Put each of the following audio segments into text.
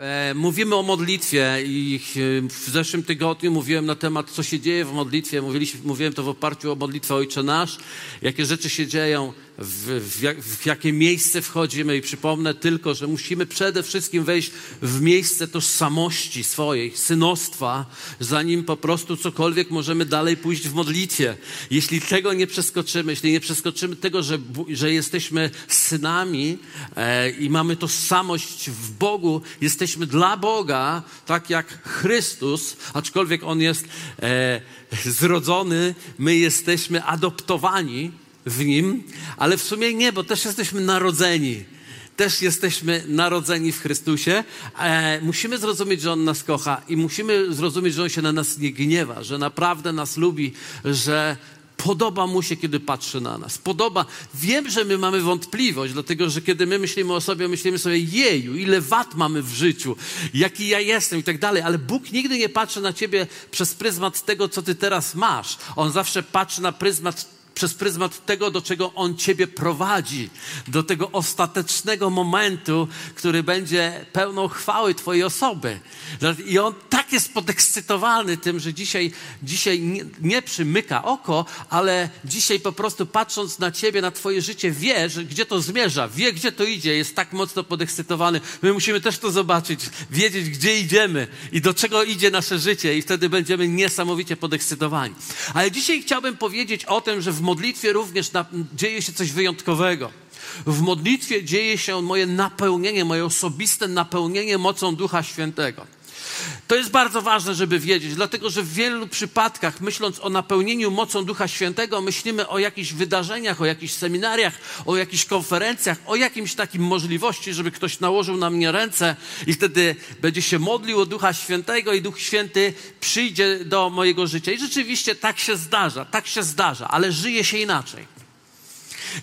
E, mówimy o modlitwie i e, w zeszłym tygodniu mówiłem na temat, co się dzieje w modlitwie. Mówiłem to w oparciu o modlitwę Ojcze Nasz, jakie rzeczy się dzieją, w, w, w jakie miejsce wchodzimy i przypomnę tylko, że musimy przede wszystkim wejść w miejsce tożsamości swojej, synostwa, zanim po prostu cokolwiek możemy dalej pójść w modlitwie. Jeśli tego nie przeskoczymy, jeśli nie przeskoczymy tego, że, że jesteśmy synami e, i mamy tożsamość w Bogu, jesteśmy dla Boga, tak jak Chrystus, aczkolwiek On jest e, zrodzony, my jesteśmy adoptowani, w nim, ale w sumie nie, bo też jesteśmy narodzeni. Też jesteśmy narodzeni w Chrystusie. E, musimy zrozumieć, że On nas kocha i musimy zrozumieć, że On się na nas nie gniewa, że naprawdę nas lubi, że Podoba mu się, kiedy patrzy na nas. Podoba. Wiem, że my mamy wątpliwość, dlatego że kiedy my myślimy o sobie, myślimy sobie, jeju, ile wat mamy w życiu, jaki ja jestem i tak dalej, ale Bóg nigdy nie patrzy na ciebie przez pryzmat tego, co ty teraz masz. On zawsze patrzy na pryzmat przez pryzmat tego, do czego On Ciebie prowadzi, do tego ostatecznego momentu, który będzie pełną chwały Twojej osoby. I On tak jest podekscytowany tym, że dzisiaj, dzisiaj nie, nie przymyka oko, ale dzisiaj po prostu patrząc na Ciebie, na Twoje życie, wie, że gdzie to zmierza, wie, gdzie to idzie, jest tak mocno podekscytowany. My musimy też to zobaczyć, wiedzieć, gdzie idziemy i do czego idzie nasze życie, i wtedy będziemy niesamowicie podekscytowani. Ale dzisiaj chciałbym powiedzieć o tym, że w modlitwie również na, dzieje się coś wyjątkowego. W modlitwie dzieje się moje napełnienie, moje osobiste napełnienie mocą Ducha Świętego. To jest bardzo ważne, żeby wiedzieć, dlatego że w wielu przypadkach, myśląc o napełnieniu mocą Ducha Świętego, myślimy o jakichś wydarzeniach, o jakichś seminariach, o jakichś konferencjach, o jakimś takim możliwości, żeby ktoś nałożył na mnie ręce i wtedy będzie się modlił o Ducha Świętego i Duch Święty przyjdzie do mojego życia. I rzeczywiście tak się zdarza, tak się zdarza, ale żyje się inaczej.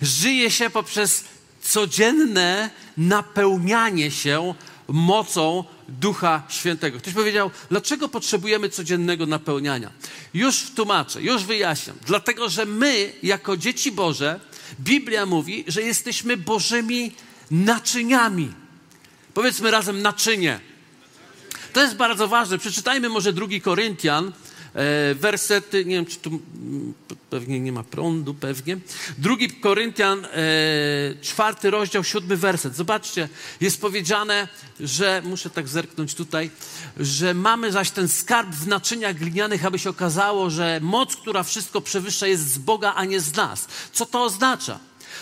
Żyje się poprzez codzienne napełnianie się mocą Ducha Świętego. Ktoś powiedział, dlaczego potrzebujemy codziennego napełniania? Już tłumaczę, już wyjaśniam. Dlatego, że my, jako dzieci Boże, Biblia mówi, że jesteśmy Bożymi naczyniami. Powiedzmy razem naczynie. To jest bardzo ważne. Przeczytajmy może drugi Koryntian, wersety, nie wiem, czy tu pewnie nie ma prądu, pewnie. Drugi Koryntian, e, czwarty rozdział, siódmy werset. Zobaczcie, jest powiedziane, że, muszę tak zerknąć tutaj, że mamy zaś ten skarb w naczyniach glinianych, aby się okazało, że moc, która wszystko przewyższa, jest z Boga, a nie z nas. Co to oznacza?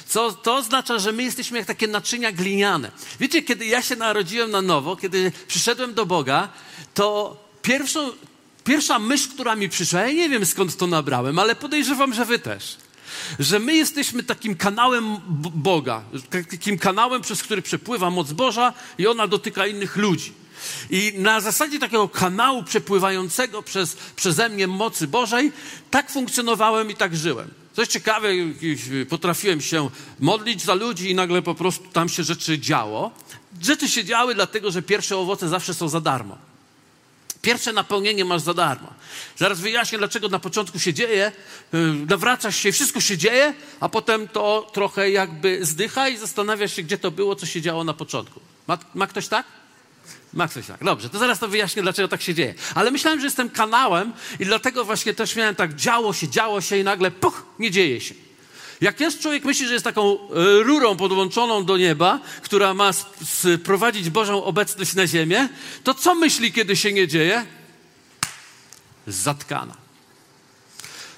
Co, to oznacza, że my jesteśmy jak takie naczynia gliniane. Wiecie, kiedy ja się narodziłem na nowo, kiedy przyszedłem do Boga, to pierwszą, Pierwsza myśl, która mi przyszła, ja nie wiem skąd to nabrałem, ale podejrzewam, że wy też. Że my jesteśmy takim kanałem Boga, takim kanałem, przez który przepływa moc Boża i ona dotyka innych ludzi. I na zasadzie takiego kanału przepływającego przez, przeze mnie mocy Bożej, tak funkcjonowałem i tak żyłem. Coś ciekawe, potrafiłem się modlić za ludzi i nagle po prostu tam się rzeczy działo. Rzeczy się działy dlatego, że pierwsze owoce zawsze są za darmo. Pierwsze napełnienie masz za darmo. Zaraz wyjaśnię, dlaczego na początku się dzieje, y, nawracasz się, wszystko się dzieje, a potem to trochę jakby zdycha i zastanawiasz się, gdzie to było, co się działo na początku. Ma, ma ktoś tak? Ma ktoś tak. Dobrze, to zaraz to wyjaśnię, dlaczego tak się dzieje. Ale myślałem, że jestem kanałem i dlatego właśnie też miałem tak, działo się, działo się i nagle puch, nie dzieje się. Jak jest człowiek myśli, że jest taką e, rurą podłączoną do nieba, która ma sprowadzić Bożą obecność na ziemię, to co myśli, kiedy się nie dzieje? Zatkana.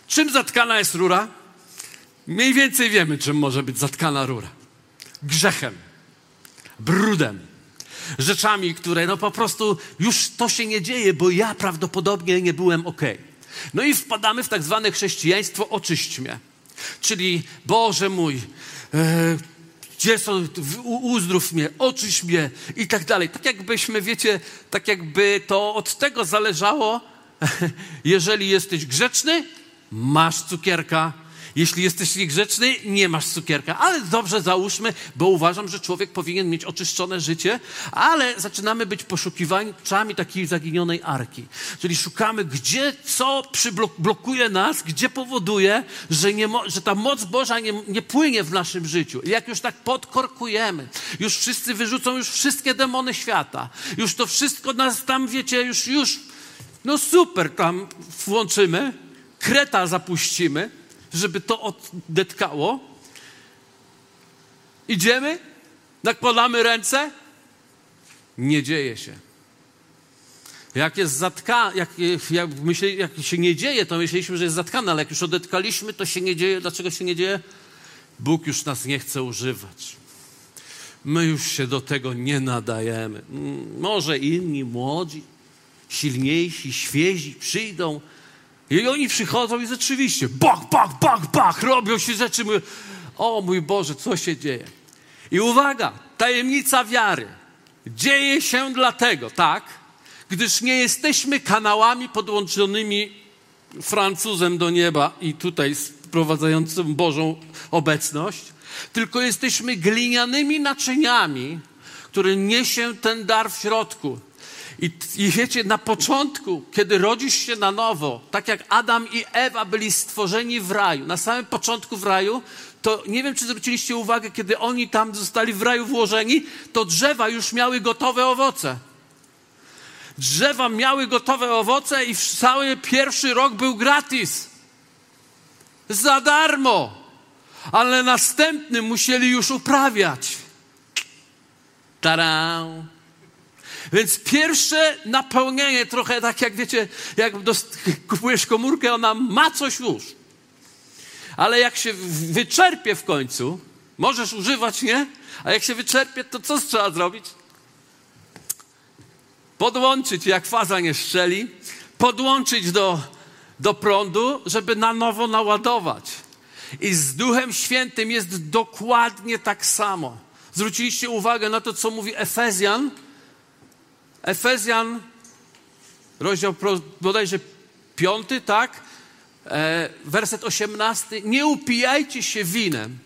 Czym zatkana jest rura? Mniej więcej wiemy, czym może być zatkana rura. Grzechem, brudem, rzeczami, które no po prostu już to się nie dzieje, bo ja prawdopodobnie nie byłem ok. No i wpadamy w tak zwane chrześcijaństwo oczyść mnie. Czyli Boże mój, e, gdzie są, uzdrów mnie, oczyś mnie i tak dalej. Tak jakbyśmy, wiecie, tak jakby to od tego zależało, jeżeli jesteś grzeczny, masz cukierka, Jeśli jesteś niegrzeczny, nie masz cukierka. Ale dobrze załóżmy, bo uważam, że człowiek powinien mieć oczyszczone życie, ale zaczynamy być poszukiwaczami takiej zaginionej arki. Czyli szukamy, gdzie, co blokuje nas, gdzie powoduje, że, nie, że ta moc Boża nie, nie płynie w naszym życiu. I jak już tak podkorkujemy, już wszyscy wyrzucą już wszystkie demony świata, już to wszystko nas tam, wiecie, już, już, no super, tam włączymy, kreta zapuścimy, żeby to odetkało. Idziemy, nakładamy ręce, nie dzieje się. Jak jest zatka, jak, jak, jak się nie dzieje, to myśleliśmy, że jest zatkane, ale jak już odetkaliśmy, to się nie dzieje. Dlaczego się nie dzieje? Bóg już nas nie chce używać. My już się do tego nie nadajemy. Mm, może inni młodzi, silniejsi, świezi przyjdą, i oni przychodzą i rzeczywiście bach, bach, bach, bach, robią się rzeczy. O mój Boże, co się dzieje? I uwaga, tajemnica wiary dzieje się dlatego, tak, gdyż nie jesteśmy kanałami podłączonymi Francuzem do nieba i tutaj sprowadzającym Bożą obecność, tylko jesteśmy glinianymi naczyniami, które niesie ten dar w środku. I, I wiecie, na początku, kiedy rodzisz się na nowo, tak jak Adam i Ewa byli stworzeni w raju, na samym początku w raju, to nie wiem, czy zwróciliście uwagę, kiedy oni tam zostali w raju włożeni, to drzewa już miały gotowe owoce. Drzewa miały gotowe owoce i cały pierwszy rok był gratis. Za darmo. Ale następny musieli już uprawiać. Tara! Więc pierwsze napełnienie, trochę tak jak wiecie, jak kupujesz komórkę, ona ma coś już. Ale jak się wyczerpie w końcu, możesz używać, nie? A jak się wyczerpie, to co trzeba zrobić? Podłączyć, jak faza nie szczeli, podłączyć do, do prądu, żeby na nowo naładować. I z Duchem Świętym jest dokładnie tak samo. Zwróciliście uwagę na to, co mówi Efezjan, Efezjan, rozdział bodajże piąty, tak? E, werset osiemnasty. Nie upijajcie się winem,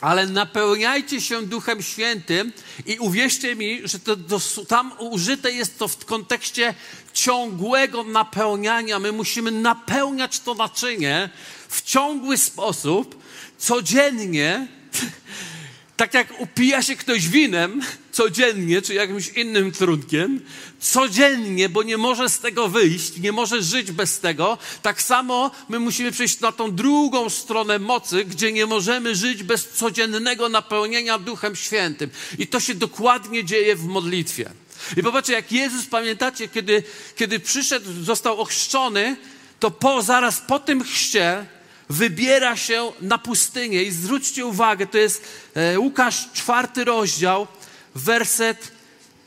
ale napełniajcie się Duchem Świętym i uwierzcie mi, że to, to, tam użyte jest to w kontekście ciągłego napełniania. My musimy napełniać to naczynie w ciągły sposób, codziennie, tak jak upija się ktoś winem codziennie, czy jakimś innym trunkiem, codziennie, bo nie może z tego wyjść, nie może żyć bez tego, tak samo my musimy przejść na tą drugą stronę mocy, gdzie nie możemy żyć bez codziennego napełnienia Duchem Świętym. I to się dokładnie dzieje w modlitwie. I popatrzcie, jak Jezus, pamiętacie, kiedy, kiedy przyszedł, został ochrzczony, to po, zaraz po tym chrzcie wybiera się na pustynię. I zwróćcie uwagę, to jest e, Łukasz czwarty rozdział, werset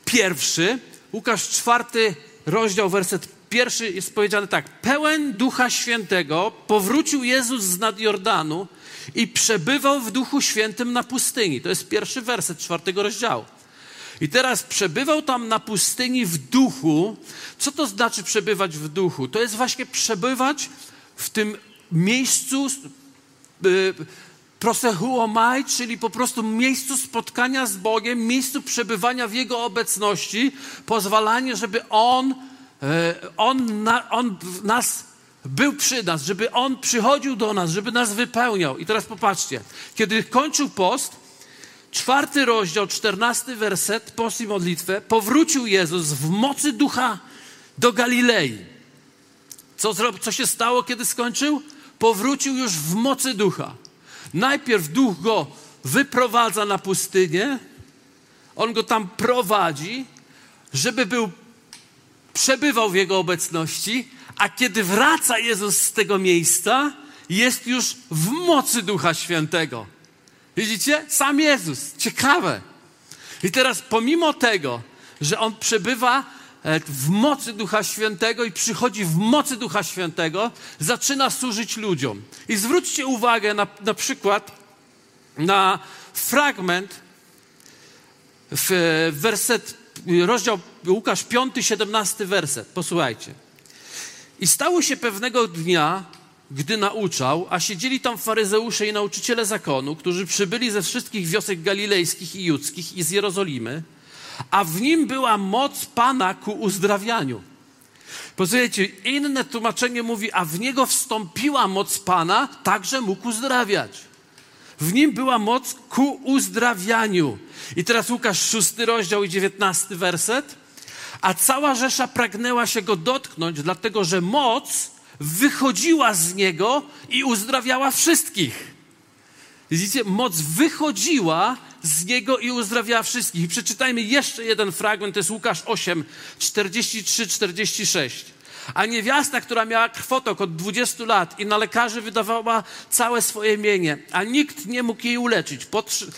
pierwszy. Łukasz czwarty rozdział, werset pierwszy jest powiedziane tak. Pełen Ducha Świętego powrócił Jezus z nad Jordanu i przebywał w Duchu Świętym na pustyni. To jest pierwszy werset czwartego rozdziału. I teraz przebywał tam na pustyni w duchu. Co to znaczy przebywać w duchu? To jest właśnie przebywać w tym miejscu prosechuomai, czyli po prostu miejscu spotkania z Bogiem, miejscu przebywania w Jego obecności, pozwalanie, żeby On, y, on, na, on nas był przy nas, żeby On przychodził do nas, żeby nas wypełniał. I teraz popatrzcie, kiedy kończył post, czwarty rozdział, czternasty werset, post i modlitwę, powrócił Jezus w mocy ducha do Galilei. Co, co się stało, kiedy skończył? powrócił już w mocy ducha. Najpierw duch go wyprowadza na pustynię, on go tam prowadzi, żeby był, przebywał w jego obecności, a kiedy wraca Jezus z tego miejsca, jest już w mocy Ducha Świętego. Widzicie? Sam Jezus. Ciekawe. I teraz, pomimo tego, że on przebywa w mocy Ducha Świętego i przychodzi w mocy Ducha Świętego, zaczyna służyć ludziom. I zwróćcie uwagę na, na przykład na fragment w werset, rozdział Łukasz 5, 17 werset. Posłuchajcie. I stało się pewnego dnia, gdy nauczał, a siedzieli tam faryzeusze i nauczyciele zakonu, którzy przybyli ze wszystkich wiosek galilejskich i judzkich i z Jerozolimy, a w nim była moc Pana ku uzdrawianiu. Posłuchajcie, inne tłumaczenie mówi, a w niego wstąpiła moc Pana, także mógł uzdrawiać. W nim była moc ku uzdrawianiu. I teraz Łukasz, szósty rozdział i dziewiętnasty werset. A cała Rzesza pragnęła się go dotknąć, dlatego że moc wychodziła z niego i uzdrawiała wszystkich. Widzicie, moc wychodziła z niego i uzdrawiała wszystkich. I przeczytajmy jeszcze jeden fragment, to jest Łukasz 8, 43-46. A niewiasta, która miała krwotok od 20 lat i na lekarzy wydawała całe swoje mienie, a nikt nie mógł jej uleczyć,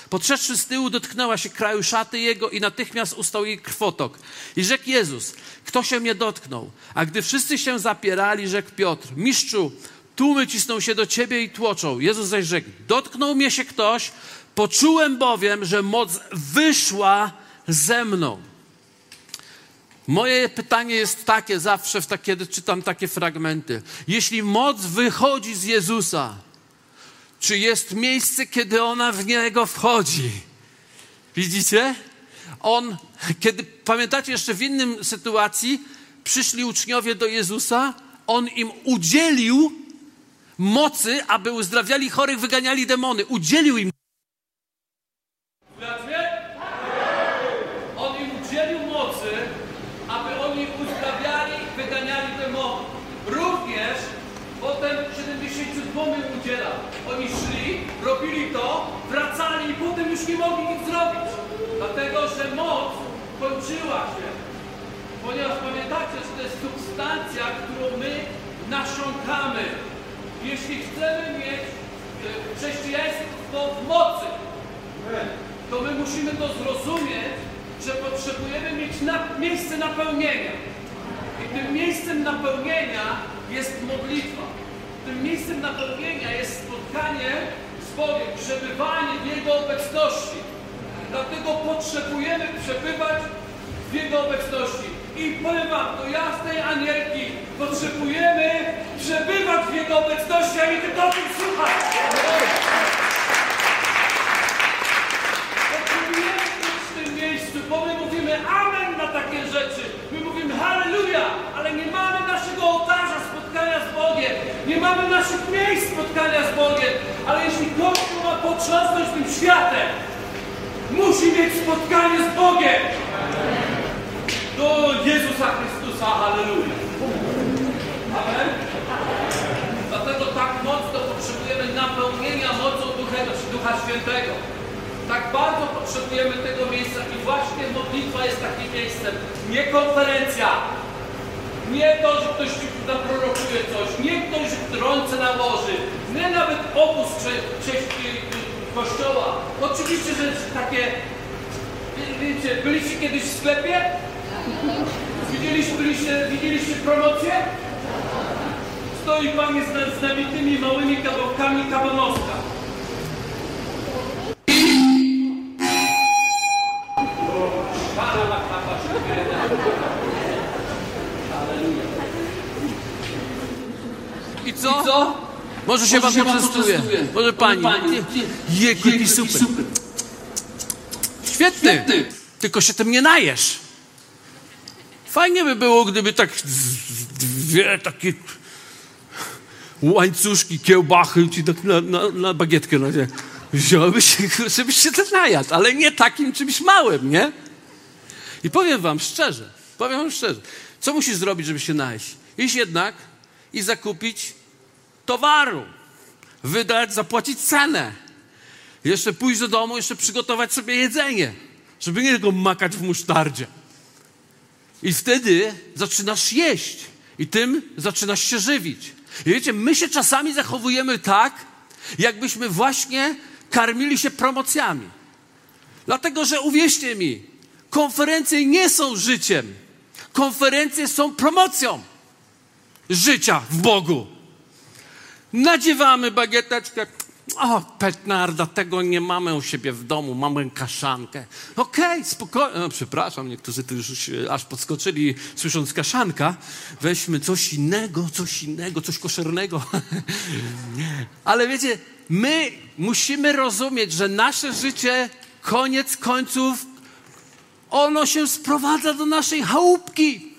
podszedłszy z tyłu, dotknęła się kraju szaty jego i natychmiast ustał jej krwotok. I rzekł Jezus, kto się mnie dotknął? A gdy wszyscy się zapierali, rzekł Piotr, mistrzu, tłumy cisną się do ciebie i tłoczą. Jezus zaś rzekł, dotknął mnie się ktoś, poczułem bowiem, że moc wyszła ze mną. Moje pytanie jest takie zawsze, tak, kiedy czytam takie fragmenty. Jeśli moc wychodzi z Jezusa, czy jest miejsce, kiedy ona w niego wchodzi? Widzicie? On, kiedy pamiętacie jeszcze w innym sytuacji, przyszli uczniowie do Jezusa, on im udzielił mocy, aby uzdrawiali chorych, wyganiali demony. Udzielił im mogli nic zrobić, dlatego że moc kończyła się. Ponieważ pamiętacie, że to jest substancja, którą my nasiąkamy. Jeśli chcemy mieć e, chrześcijaństwo w mocy, to my musimy to zrozumieć, że potrzebujemy mieć na, miejsce napełnienia. I tym miejscem napełnienia jest modlitwa. Tym miejscem napełnienia jest spotkanie Bogiem, przebywanie w Jego obecności. Dlatego potrzebujemy przebywać w Jego obecności. I powiem Wam, do jasnej anielki potrzebujemy przebywać w Jego obecności, a nie tylko o tym słuchać. Potrzebujemy być w tym miejscu, bo my mówimy Amen na takie rzeczy. My mówimy Halleluja, ale nie mamy naszego ołtarza spotkania z Bogiem. Nie mamy naszych miejsc spotkania z Bogiem. Ale jeśli Kościół ma potrząsnąć tym światem, musi mieć spotkanie z Bogiem. Do Jezusa Chrystusa, halleluja. Amen. Dlatego tak mocno potrzebujemy napełnienia mocą Ducha, Ducha Świętego. Tak bardzo potrzebujemy tego miejsca i właśnie modlitwa jest takim miejscem. Nie konferencja, nie to, że ktoś naprorokuje coś, nie ktoś trące nałoży, nie nawet obóz kościoła. Oczywiście, że takie, wiecie, byliście kiedyś w sklepie? Widzieliście, byliście, widzieliście promocję? Stoi Pan z, z nabitymi małymi kawałkami kabanostka. Może się pan poczęstuje. Może pani. Jaki jaki super. Świetny. Tylko się tym nie najesz. Fajnie by było, gdyby tak dwie takie łańcuszki, kiełbachy ci tak na, na, na bagietkę no, wziąłby się, żebyś się ten najadł, ale nie takim czymś małym, nie? I powiem wam szczerze, powiem wam szczerze, co musisz zrobić, żeby się najeść? Iść jednak i zakupić towaru, wydać, zapłacić cenę. Jeszcze pójść do domu, jeszcze przygotować sobie jedzenie, żeby nie tylko makać w musztardzie. I wtedy zaczynasz jeść i tym zaczynasz się żywić. I wiecie, my się czasami zachowujemy tak, jakbyśmy właśnie karmili się promocjami. Dlatego, że uwierzcie mi, konferencje nie są życiem. Konferencje są promocją życia w Bogu. Nadziewamy bagieteczkę, O, petnarda, tego nie mamy u siebie w domu, mamy kaszankę. Okej, okay, spokojnie. No, przepraszam, niektórzy tu już aż podskoczyli, słysząc kaszanka. Weźmy coś innego, coś innego, coś koszernego. Ale wiecie, my musimy rozumieć, że nasze życie, koniec końców, ono się sprowadza do naszej chałupki.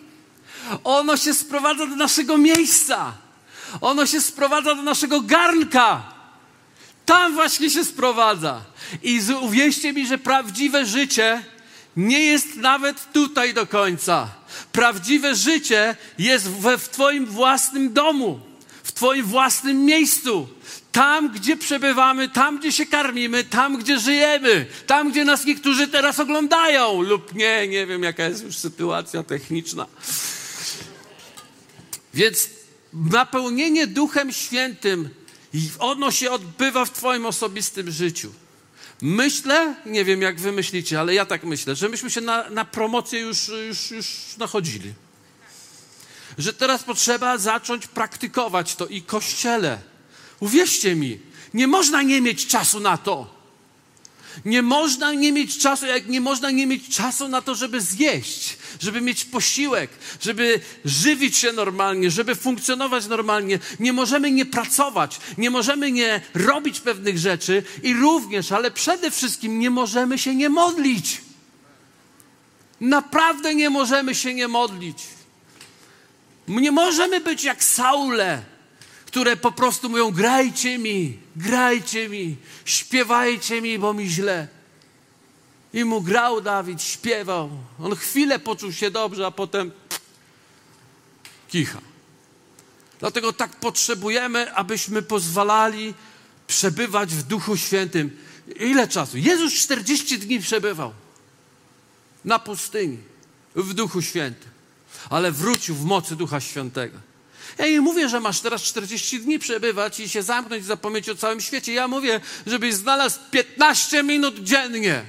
Ono się sprowadza do naszego miejsca. Ono się sprowadza do naszego garnka. Tam właśnie się sprowadza. I uwierzcie mi, że prawdziwe życie nie jest nawet tutaj do końca. Prawdziwe życie jest we, w Twoim własnym domu, w Twoim własnym miejscu. Tam, gdzie przebywamy, tam, gdzie się karmimy, tam, gdzie żyjemy, tam, gdzie nas niektórzy teraz oglądają, lub nie, nie wiem, jaka jest już sytuacja techniczna. Więc napełnienie Duchem Świętym, ono się odbywa w Twoim osobistym życiu. Myślę, nie wiem jak wy myślicie, ale ja tak myślę, że myśmy się na, na promocję już, już, już nachodzili. Że teraz potrzeba zacząć praktykować to i kościele. Uwierzcie mi, nie można nie mieć czasu na to. Nie można nie mieć czasu, jak nie można nie mieć czasu na to, żeby zjeść, żeby mieć posiłek, żeby żywić się normalnie, żeby funkcjonować normalnie. Nie możemy nie pracować, nie możemy nie robić pewnych rzeczy i również, ale przede wszystkim nie możemy się nie modlić. Naprawdę nie możemy się nie modlić. Nie możemy być jak Saule które po prostu mówią: grajcie mi, grajcie mi, śpiewajcie mi, bo mi źle. I mu grał Dawid, śpiewał. On chwilę poczuł się dobrze, a potem kicha. Dlatego tak potrzebujemy, abyśmy pozwalali przebywać w Duchu Świętym. Ile czasu? Jezus 40 dni przebywał na pustyni w Duchu Świętym, ale wrócił w mocy Ducha Świętego. Ja nie mówię, że masz teraz 40 dni przebywać i się zamknąć zapomnieć o całym świecie. Ja mówię, żebyś znalazł 15 minut dziennie,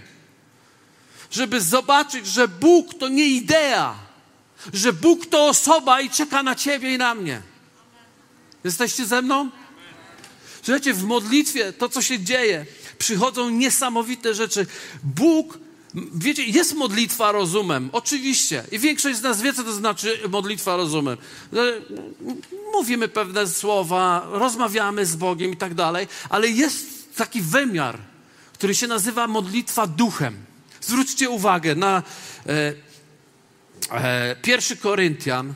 żeby zobaczyć, że Bóg to nie idea, że Bóg to osoba i czeka na ciebie i na mnie. Jesteście ze mną? Słuchajcie, w modlitwie to, co się dzieje, przychodzą niesamowite rzeczy. Bóg Wiecie, jest modlitwa rozumem, oczywiście. I większość z nas wie, co to znaczy modlitwa rozumem. Mówimy pewne słowa, rozmawiamy z Bogiem i tak dalej, ale jest taki wymiar, który się nazywa modlitwa duchem. Zwróćcie uwagę na e, e, 1 Koryntian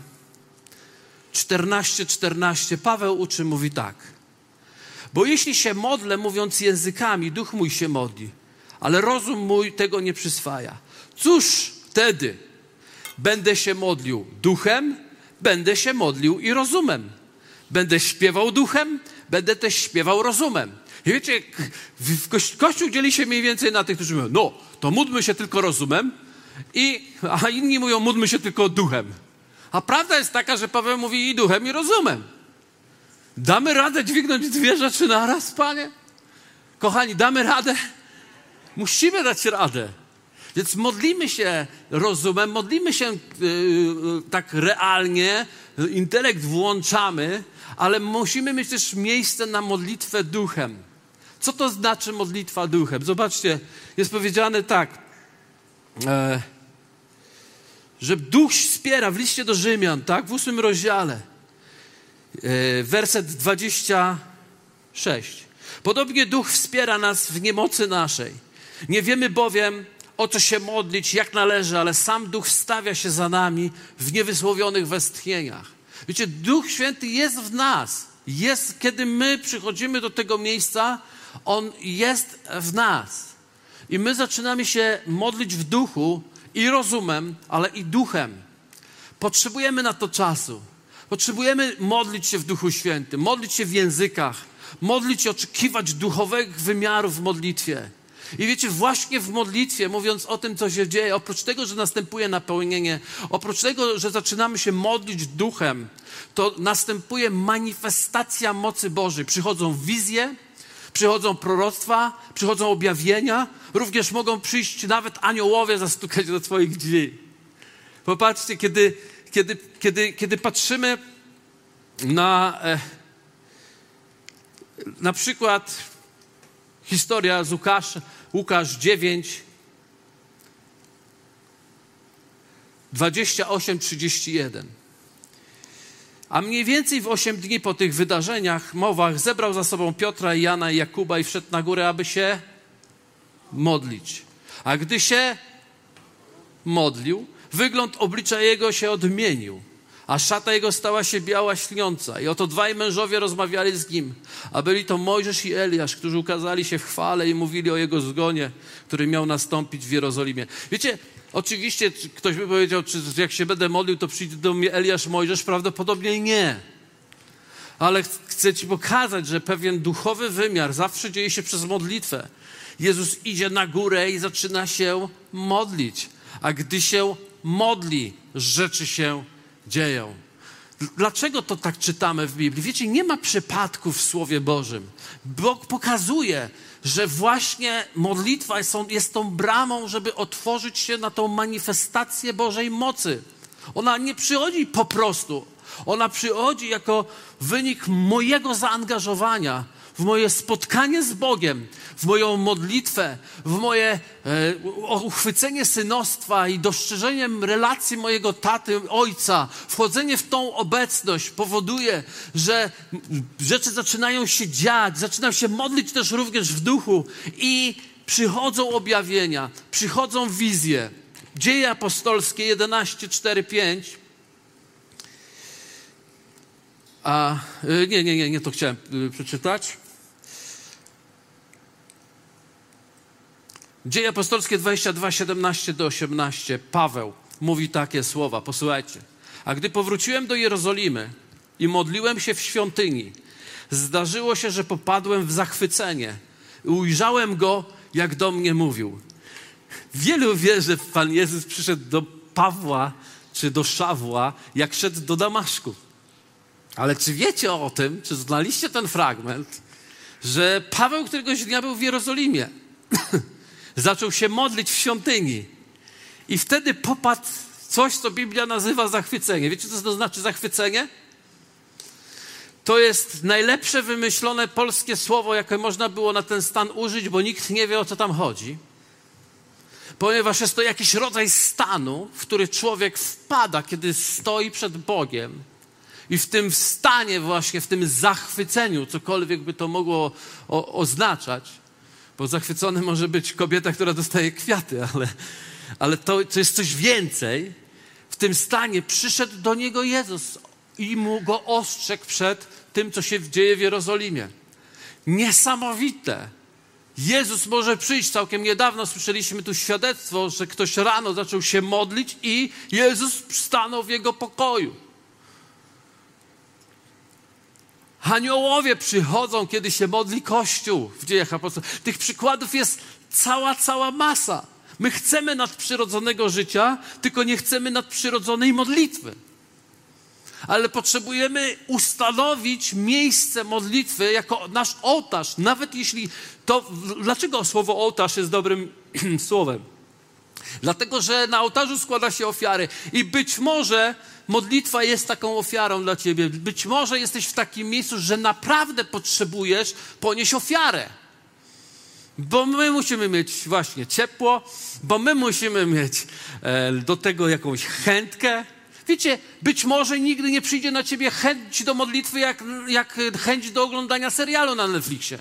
14:14. 14. Paweł uczy, mówi tak. Bo jeśli się modlę, mówiąc językami, duch mój się modli ale rozum mój tego nie przyswaja. Cóż wtedy? Będę się modlił duchem, będę się modlił i rozumem. Będę śpiewał duchem, będę też śpiewał rozumem. I wiecie, w Kościół dzieli się mniej więcej na tych, którzy mówią, no, to módlmy się tylko rozumem, i, a inni mówią, módlmy się tylko duchem. A prawda jest taka, że Paweł mówi i duchem, i rozumem. Damy radę dźwignąć dwie rzeczy naraz, panie? Kochani, damy radę? Musimy dać radę. Więc modlimy się rozumem, modlimy się yy, tak realnie, intelekt włączamy, ale musimy mieć też miejsce na modlitwę duchem. Co to znaczy modlitwa duchem? Zobaczcie, jest powiedziane tak, e, że duch wspiera w liście do Rzymian, tak, w ósmym rozdziale, e, werset 26. Podobnie duch wspiera nas w niemocy naszej. Nie wiemy bowiem, o co się modlić, jak należy, ale sam Duch stawia się za nami w niewysłowionych westchnieniach. Wiecie, Duch Święty jest w nas. Jest, kiedy my przychodzimy do tego miejsca, On jest w nas. I my zaczynamy się modlić w duchu i rozumem, ale i duchem. Potrzebujemy na to czasu. Potrzebujemy modlić się w Duchu Świętym, modlić się w językach, modlić się, oczekiwać duchowych wymiarów w modlitwie. I wiecie, właśnie w modlitwie, mówiąc o tym, co się dzieje, oprócz tego, że następuje napełnienie, oprócz tego, że zaczynamy się modlić duchem, to następuje manifestacja mocy Bożej. Przychodzą wizje, przychodzą proroctwa, przychodzą objawienia, również mogą przyjść nawet aniołowie zastukać do Twoich drzwi. Popatrzcie, kiedy, kiedy, kiedy, kiedy patrzymy na e, na przykład Historia z Łukasz, Łukasz 9, 28, 31. A mniej więcej w osiem dni po tych wydarzeniach, mowach, zebrał za sobą Piotra, Jana i Jakuba i wszedł na górę, aby się modlić. A gdy się modlił, wygląd oblicza jego się odmienił, a szata jego stała się biała, śniąca. I oto dwaj mężowie rozmawiali z nim, a byli to Mojżesz i Eliasz, którzy ukazali się w chwale i mówili o jego zgonie, który miał nastąpić w Jerozolimie. Wiecie, Oczywiście ktoś by powiedział, czy jak się będę modlił, to przyjdzie do mnie Eliasz Mojżesz? Prawdopodobnie nie. Ale chcę Ci pokazać, że pewien duchowy wymiar zawsze dzieje się przez modlitwę. Jezus idzie na górę i zaczyna się modlić. A gdy się modli, rzeczy się dzieją. Dlaczego to tak czytamy w Biblii? Wiecie, nie ma przypadków w Słowie Bożym. Bóg pokazuje, że właśnie modlitwa jest tą bramą, żeby otworzyć się na tą manifestację Bożej mocy. Ona nie przychodzi po prostu. Ona przychodzi jako wynik mojego zaangażowania w moje spotkanie z Bogiem, w moją modlitwę, w moje e, uchwycenie synostwa i dostrzeżeniem relacji mojego taty, ojca, wchodzenie w tą obecność powoduje, że rzeczy zaczynają się dziać, zaczynam się modlić też również w duchu i przychodzą objawienia, przychodzą wizje. Dzieje apostolskie 11, 4, 5 A, e, nie, nie, nie, nie to chciałem e, przeczytać. Dzieje apostolskie 22, 17 do 18. Paweł mówi takie słowa. Posłuchajcie. A gdy powróciłem do Jerozolimy i modliłem się w świątyni, zdarzyło się, że popadłem w zachwycenie. Ujrzałem go, jak do mnie mówił. Wielu wie, że Pan Jezus przyszedł do Pawła czy do Szawła, jak szedł do Damaszku. Ale czy wiecie o tym, czy znaliście ten fragment, że Paweł któregoś dnia był w Jerozolimie? Zaczął się modlić w świątyni. I wtedy popadł coś, co Biblia nazywa zachwycenie. Wiecie, co to znaczy zachwycenie? To jest najlepsze wymyślone polskie słowo, jakie można było na ten stan użyć, bo nikt nie wie, o co tam chodzi. Ponieważ jest to jakiś rodzaj stanu, w który człowiek wpada, kiedy stoi przed Bogiem. I w tym stanie, właśnie w tym zachwyceniu, cokolwiek by to mogło o, oznaczać, bo zachwycony może być kobieta, która dostaje kwiaty, ale, ale to, to jest coś więcej. W tym stanie przyszedł do niego Jezus i mu go ostrzegł przed tym, co się dzieje w Jerozolimie. Niesamowite. Jezus może przyjść. Całkiem niedawno słyszeliśmy tu świadectwo, że ktoś rano zaczął się modlić i Jezus stanął w jego pokoju. Aniołowie przychodzą, kiedy się modli Kościół w dziejach apostolskich. Tych przykładów jest cała, cała masa. My chcemy nadprzyrodzonego życia, tylko nie chcemy nadprzyrodzonej modlitwy. Ale potrzebujemy ustanowić miejsce modlitwy jako nasz ołtarz, nawet jeśli to. Dlaczego słowo ołtarz jest dobrym słowem? Dlatego, że na ołtarzu składa się ofiary i być może modlitwa jest taką ofiarą dla ciebie. Być może jesteś w takim miejscu, że naprawdę potrzebujesz ponieść ofiarę. Bo my musimy mieć właśnie ciepło, bo my musimy mieć e, do tego jakąś chętkę. Wiecie, być może nigdy nie przyjdzie na ciebie chęć do modlitwy, jak, jak chęć do oglądania serialu na Netflixie.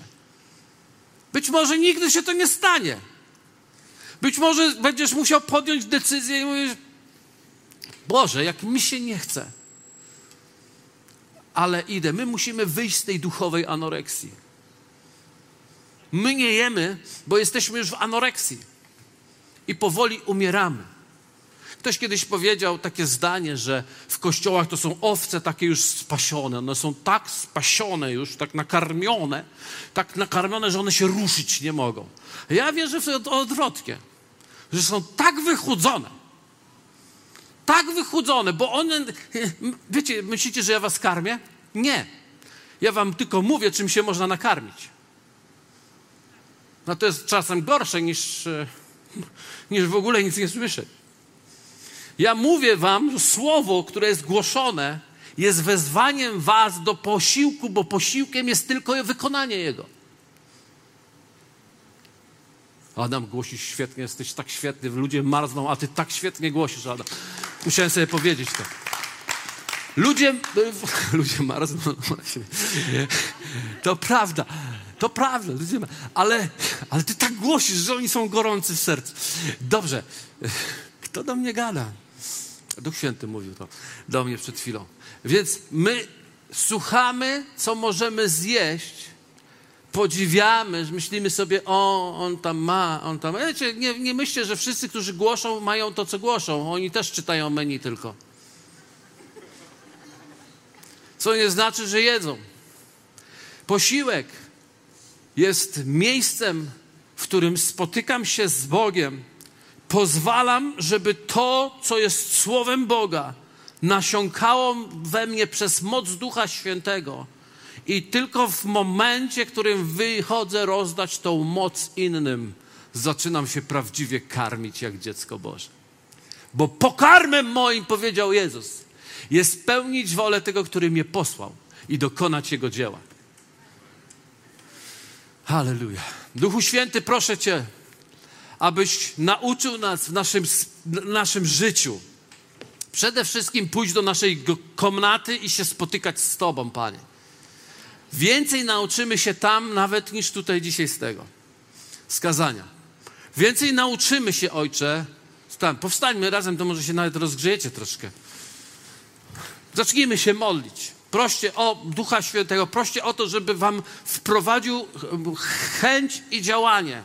Być może nigdy się to nie stanie. Być może będziesz musiał podjąć decyzję i mówisz, Boże, jak mi się nie chce, ale idę. My musimy wyjść z tej duchowej anoreksji. My nie jemy, bo jesteśmy już w anoreksji i powoli umieramy. Ktoś kiedyś powiedział takie zdanie, że w kościołach to są owce takie już spasione. One są tak spasione już, tak nakarmione, tak nakarmione, że one się ruszyć nie mogą. Ja wierzę w to odwrotnie, że są tak wychudzone, tak wychudzone, bo one, wiecie, myślicie, że ja was karmię? Nie. Ja wam tylko mówię, czym się można nakarmić. No to jest czasem gorsze niż, e, niż w ogóle nic nie słyszeć. Ja mówię wam, słowo, które jest głoszone, jest wezwaniem was do posiłku, bo posiłkiem jest tylko wykonanie jego. Adam, głosisz świetnie, jesteś tak świetny, ludzie marzną, a ty tak świetnie głosisz, Adam. Musiałem sobie powiedzieć to. Ludzie, ludzie marzną, no to prawda, to prawda, ludzie, ale, ale ty tak głosisz, że oni są gorący w sercu. Dobrze, kto do mnie gada? Duch Święty mówił to do mnie przed chwilą. Więc my słuchamy, co możemy zjeść, podziwiamy, myślimy sobie, o, on tam ma, on tam. Wiecie, nie, nie myślcie, że wszyscy, którzy głoszą, mają to, co głoszą. Oni też czytają menu tylko. Co nie znaczy, że jedzą. Posiłek jest miejscem, w którym spotykam się z Bogiem. Pozwalam, żeby to, co jest Słowem Boga, nasiąkało we mnie przez moc Ducha Świętego. I tylko w momencie, w którym wychodzę rozdać tą moc innym, zaczynam się prawdziwie karmić jak dziecko Boże. Bo pokarmem moim, powiedział Jezus, jest pełnić wolę tego, który mnie posłał i dokonać Jego dzieła. Halleluja. Duchu Święty, proszę Cię, abyś nauczył nas w naszym, w naszym życiu przede wszystkim pójść do naszej komnaty i się spotykać z Tobą, Panie. Więcej nauczymy się tam nawet niż tutaj dzisiaj z tego skazania. Więcej nauczymy się, Ojcze, tam. Powstańmy razem, to może się nawet rozgrzejecie troszkę. Zacznijmy się modlić. Proście o Ducha Świętego, proście o to, żeby Wam wprowadził chęć i działanie,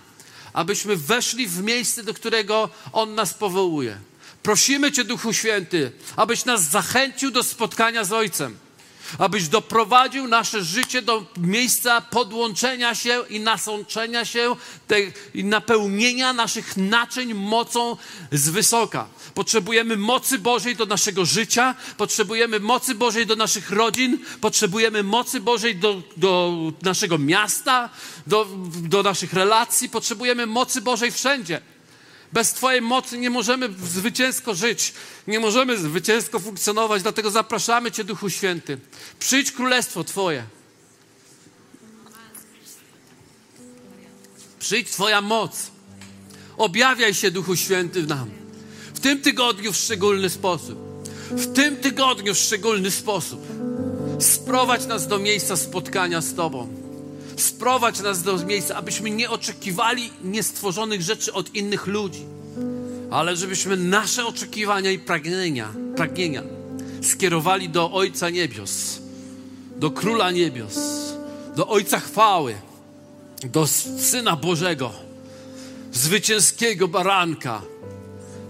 abyśmy weszli w miejsce, do którego On nas powołuje. Prosimy Cię, Duchu Święty, abyś nas zachęcił do spotkania z Ojcem abyś doprowadził nasze życie do miejsca podłączenia się i nasączenia się i napełnienia naszych naczyń mocą z wysoka. Potrzebujemy mocy Bożej do naszego życia, potrzebujemy mocy Bożej do naszych rodzin, potrzebujemy mocy Bożej do, do naszego miasta, do, do naszych relacji, potrzebujemy mocy Bożej wszędzie. Bez Twojej mocy nie możemy zwycięsko żyć, nie możemy zwycięsko funkcjonować, dlatego zapraszamy Cię, Duchu Święty. Przyjdź królestwo Twoje. Przyjdź Twoja moc. Objawiaj się, Duchu Święty, w nam. W tym tygodniu w szczególny sposób. W tym tygodniu w szczególny sposób. Sprowadź nas do miejsca spotkania z Tobą sprowadź nas do miejsca, abyśmy nie oczekiwali niestworzonych rzeczy od innych ludzi, ale żebyśmy nasze oczekiwania i pragnienia, pragnienia skierowali do Ojca Niebios, do Króla Niebios, do Ojca Chwały, do Syna Bożego, zwycięskiego baranka,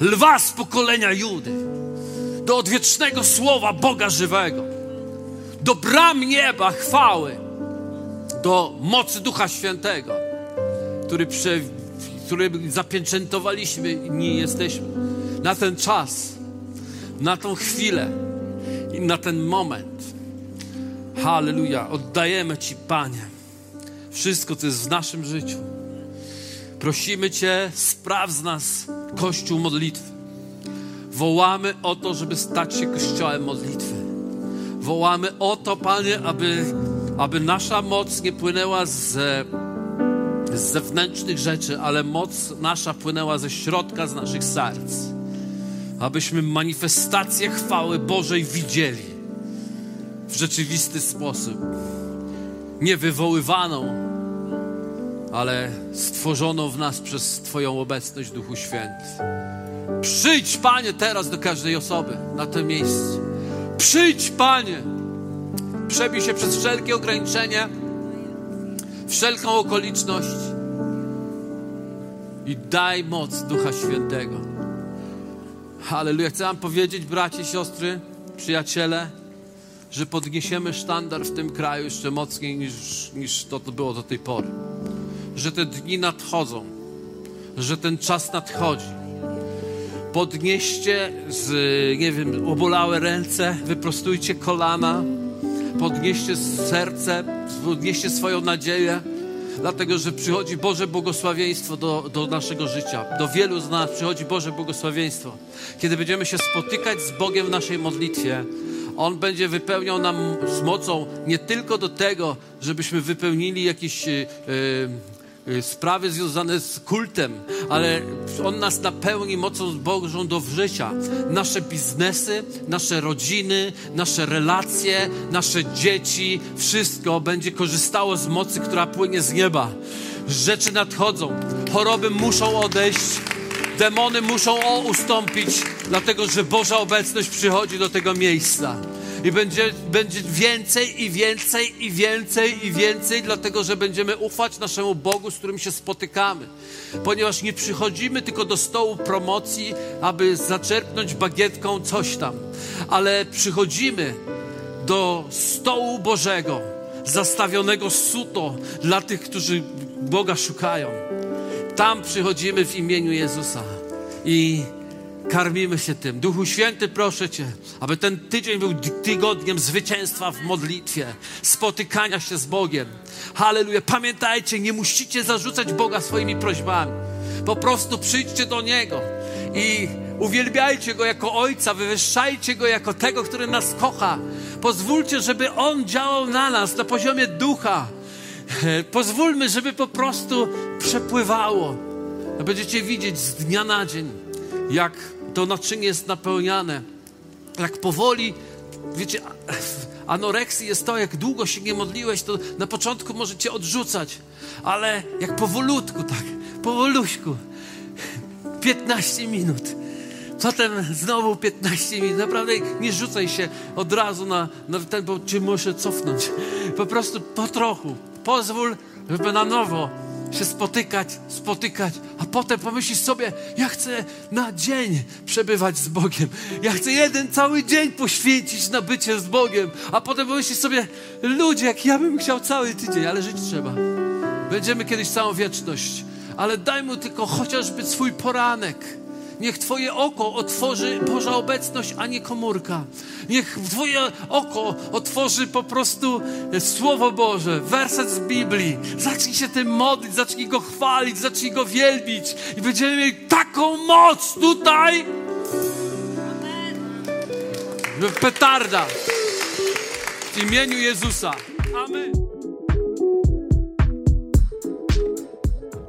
lwa z pokolenia Judy, do odwiecznego słowa Boga żywego, do bram nieba chwały do mocy Ducha Świętego, który, prze, który zapieczętowaliśmy i nie jesteśmy. Na ten czas, na tą chwilę i na ten moment. Halleluja. Oddajemy Ci, Panie, wszystko, co jest w naszym życiu. Prosimy Cię, spraw z nas Kościół modlitwy. Wołamy o to, żeby stać się Kościołem modlitwy. Wołamy o to, Panie, aby aby nasza moc nie płynęła z, z zewnętrznych rzeczy, ale moc nasza płynęła ze środka, z naszych serc. Abyśmy manifestację chwały Bożej widzieli w rzeczywisty sposób. Nie wywoływaną, ale stworzoną w nas przez Twoją obecność, Duchu Święty. Przyjdź, Panie, teraz do każdej osoby na to miejsce. Przyjdź, Panie Przebij się przez wszelkie ograniczenia, wszelką okoliczność i daj moc Ducha Świętego. Halleluja. Chcę Wam powiedzieć, bracie, siostry, przyjaciele, że podniesiemy sztandar w tym kraju jeszcze mocniej niż, niż to, to było do tej pory. Że te dni nadchodzą, że ten czas nadchodzi. Podnieście z, nie wiem, obolałe ręce, wyprostujcie kolana podnieście serce, podnieście swoją nadzieję, dlatego że przychodzi Boże błogosławieństwo do, do naszego życia. Do wielu z nas przychodzi Boże błogosławieństwo. Kiedy będziemy się spotykać z Bogiem w naszej modlitwie, On będzie wypełniał nam z mocą nie tylko do tego, żebyśmy wypełnili jakieś. Yy, y, sprawy związane z kultem, ale On nas napełni mocą Bożą do życia. Nasze biznesy, nasze rodziny, nasze relacje, nasze dzieci, wszystko będzie korzystało z mocy, która płynie z nieba. Rzeczy nadchodzą, choroby muszą odejść, demony muszą ustąpić, dlatego że Boża obecność przychodzi do tego miejsca. I będzie, będzie więcej i więcej i więcej i więcej, dlatego że będziemy ufać naszemu Bogu, z którym się spotykamy. Ponieważ nie przychodzimy tylko do stołu promocji, aby zaczerpnąć bagietką coś tam, ale przychodzimy do stołu Bożego, zastawionego suto dla tych, którzy Boga szukają. Tam przychodzimy w imieniu Jezusa i karmimy się tym. Duchu Święty, proszę Cię, aby ten tydzień był tygodniem zwycięstwa w modlitwie, spotykania się z Bogiem. Halleluja. Pamiętajcie, nie musicie zarzucać Boga swoimi prośbami. Po prostu przyjdźcie do Niego i uwielbiajcie Go jako Ojca, wywyższajcie Go jako tego, który nas kocha. Pozwólcie, żeby On działał na nas na poziomie ducha. Pozwólmy, żeby po prostu przepływało. Będziecie widzieć z dnia na dzień, jak to naczynie jest napełniane. Jak powoli, wiecie, anoreksji jest to, jak długo się nie modliłeś, to na początku możecie odrzucać, ale jak powolutku, tak, powoluśku, 15 minut, potem znowu 15 minut, naprawdę nie rzucaj się od razu na, na ten, bo czy muszę cofnąć, po prostu po trochu, pozwól, żeby na nowo się spotykać, spotykać, a potem pomyślisz sobie, ja chcę na dzień przebywać z Bogiem. Ja chcę jeden cały dzień poświęcić na bycie z Bogiem, a potem pomyślisz sobie, ludzie, jak ja bym chciał cały tydzień, ale żyć trzeba. Będziemy kiedyś całą wieczność, ale daj mu tylko chociażby swój poranek Niech Twoje oko otworzy Boża obecność, a nie komórka. Niech Twoje oko otworzy po prostu Słowo Boże, werset z Biblii. Zacznij się tym modlić, zacznij Go chwalić, zacznij Go wielbić i będziemy mieli taką moc tutaj. Petarda. W imieniu Jezusa. Amen.